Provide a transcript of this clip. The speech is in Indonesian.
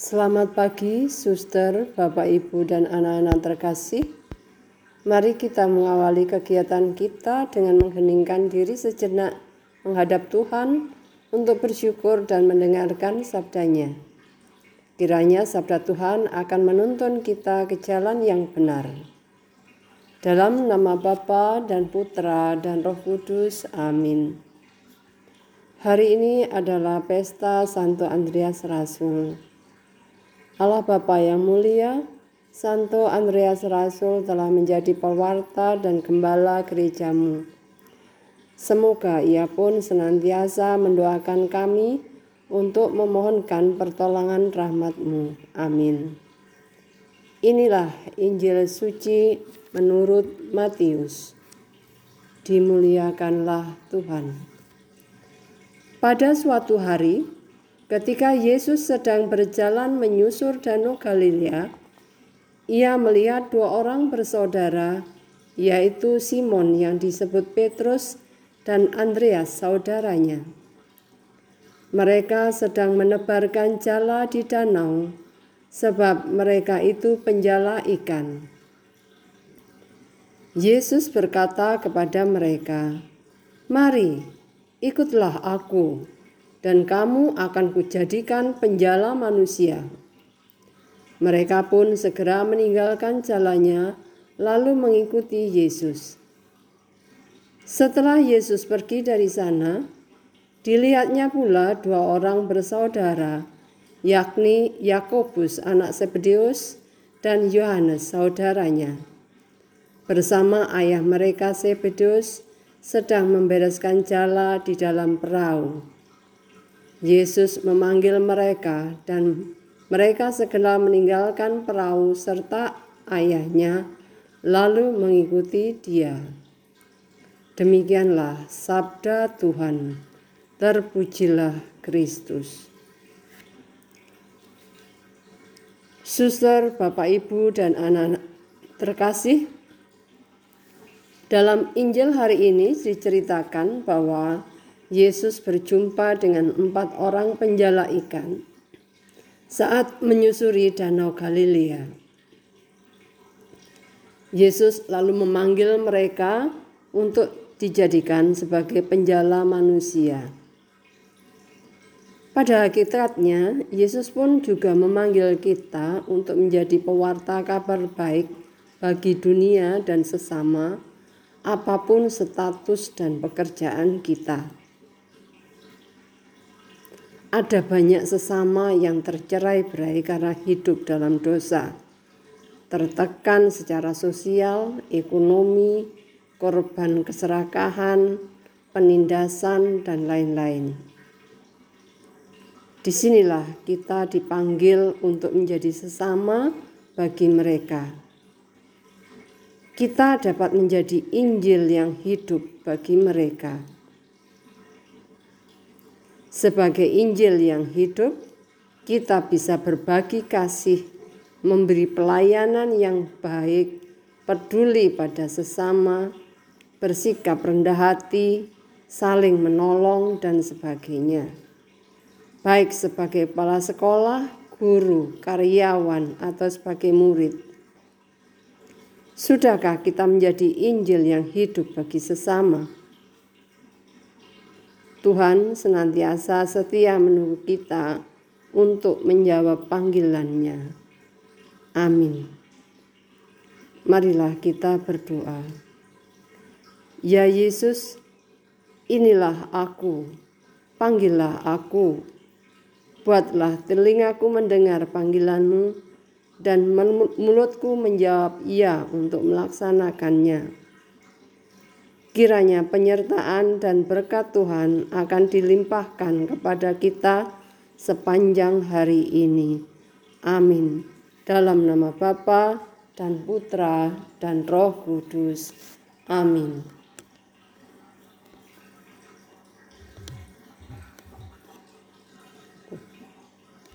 Selamat pagi, suster, bapak, ibu, dan anak-anak terkasih. Mari kita mengawali kegiatan kita dengan mengheningkan diri sejenak menghadap Tuhan untuk bersyukur dan mendengarkan sabdanya. Kiranya sabda Tuhan akan menuntun kita ke jalan yang benar. Dalam nama Bapa dan Putra dan Roh Kudus, amin. Hari ini adalah pesta Santo Andreas Rasul. Allah Bapa yang mulia, Santo Andreas Rasul telah menjadi pewarta dan gembala gerejamu. Semoga ia pun senantiasa mendoakan kami untuk memohonkan pertolongan rahmatmu. Amin. Inilah Injil suci menurut Matius. Dimuliakanlah Tuhan. Pada suatu hari, Ketika Yesus sedang berjalan menyusur Danau Galilea, ia melihat dua orang bersaudara, yaitu Simon yang disebut Petrus dan Andreas saudaranya. Mereka sedang menebarkan jala di danau, sebab mereka itu penjala ikan. Yesus berkata kepada mereka, "Mari, ikutlah Aku." Dan kamu akan kujadikan penjala manusia. Mereka pun segera meninggalkan jalannya, lalu mengikuti Yesus. Setelah Yesus pergi dari sana, dilihatnya pula dua orang bersaudara, yakni Yakobus anak Sebedeus dan Yohanes saudaranya. Bersama ayah mereka Sebedeus sedang membereskan jala di dalam perahu. Yesus memanggil mereka dan mereka segera meninggalkan perahu serta ayahnya lalu mengikuti dia. Demikianlah sabda Tuhan. Terpujilah Kristus. Suster, Bapak, Ibu, dan anak-anak terkasih, dalam Injil hari ini diceritakan bahwa Yesus berjumpa dengan empat orang penjala ikan saat menyusuri Danau Galilea. Yesus lalu memanggil mereka untuk dijadikan sebagai penjala manusia. Pada hakikatnya, Yesus pun juga memanggil kita untuk menjadi pewarta kabar baik bagi dunia dan sesama, apa pun status dan pekerjaan kita. Ada banyak sesama yang tercerai berai karena hidup dalam dosa, tertekan secara sosial, ekonomi, korban keserakahan, penindasan, dan lain-lain. Di sinilah kita dipanggil untuk menjadi sesama bagi mereka. Kita dapat menjadi Injil yang hidup bagi mereka sebagai Injil yang hidup, kita bisa berbagi kasih, memberi pelayanan yang baik, peduli pada sesama, bersikap rendah hati, saling menolong, dan sebagainya. Baik sebagai kepala sekolah, guru, karyawan, atau sebagai murid. Sudahkah kita menjadi Injil yang hidup bagi sesama? Tuhan senantiasa setia menunggu kita untuk menjawab panggilannya. Amin. Marilah kita berdoa. Ya Yesus, inilah aku, panggillah aku. Buatlah telingaku mendengar panggilanmu dan mulutku menjawab iya untuk melaksanakannya. Kiranya penyertaan dan berkat Tuhan akan dilimpahkan kepada kita sepanjang hari ini. Amin. Dalam nama Bapa dan Putra dan Roh Kudus. Amin.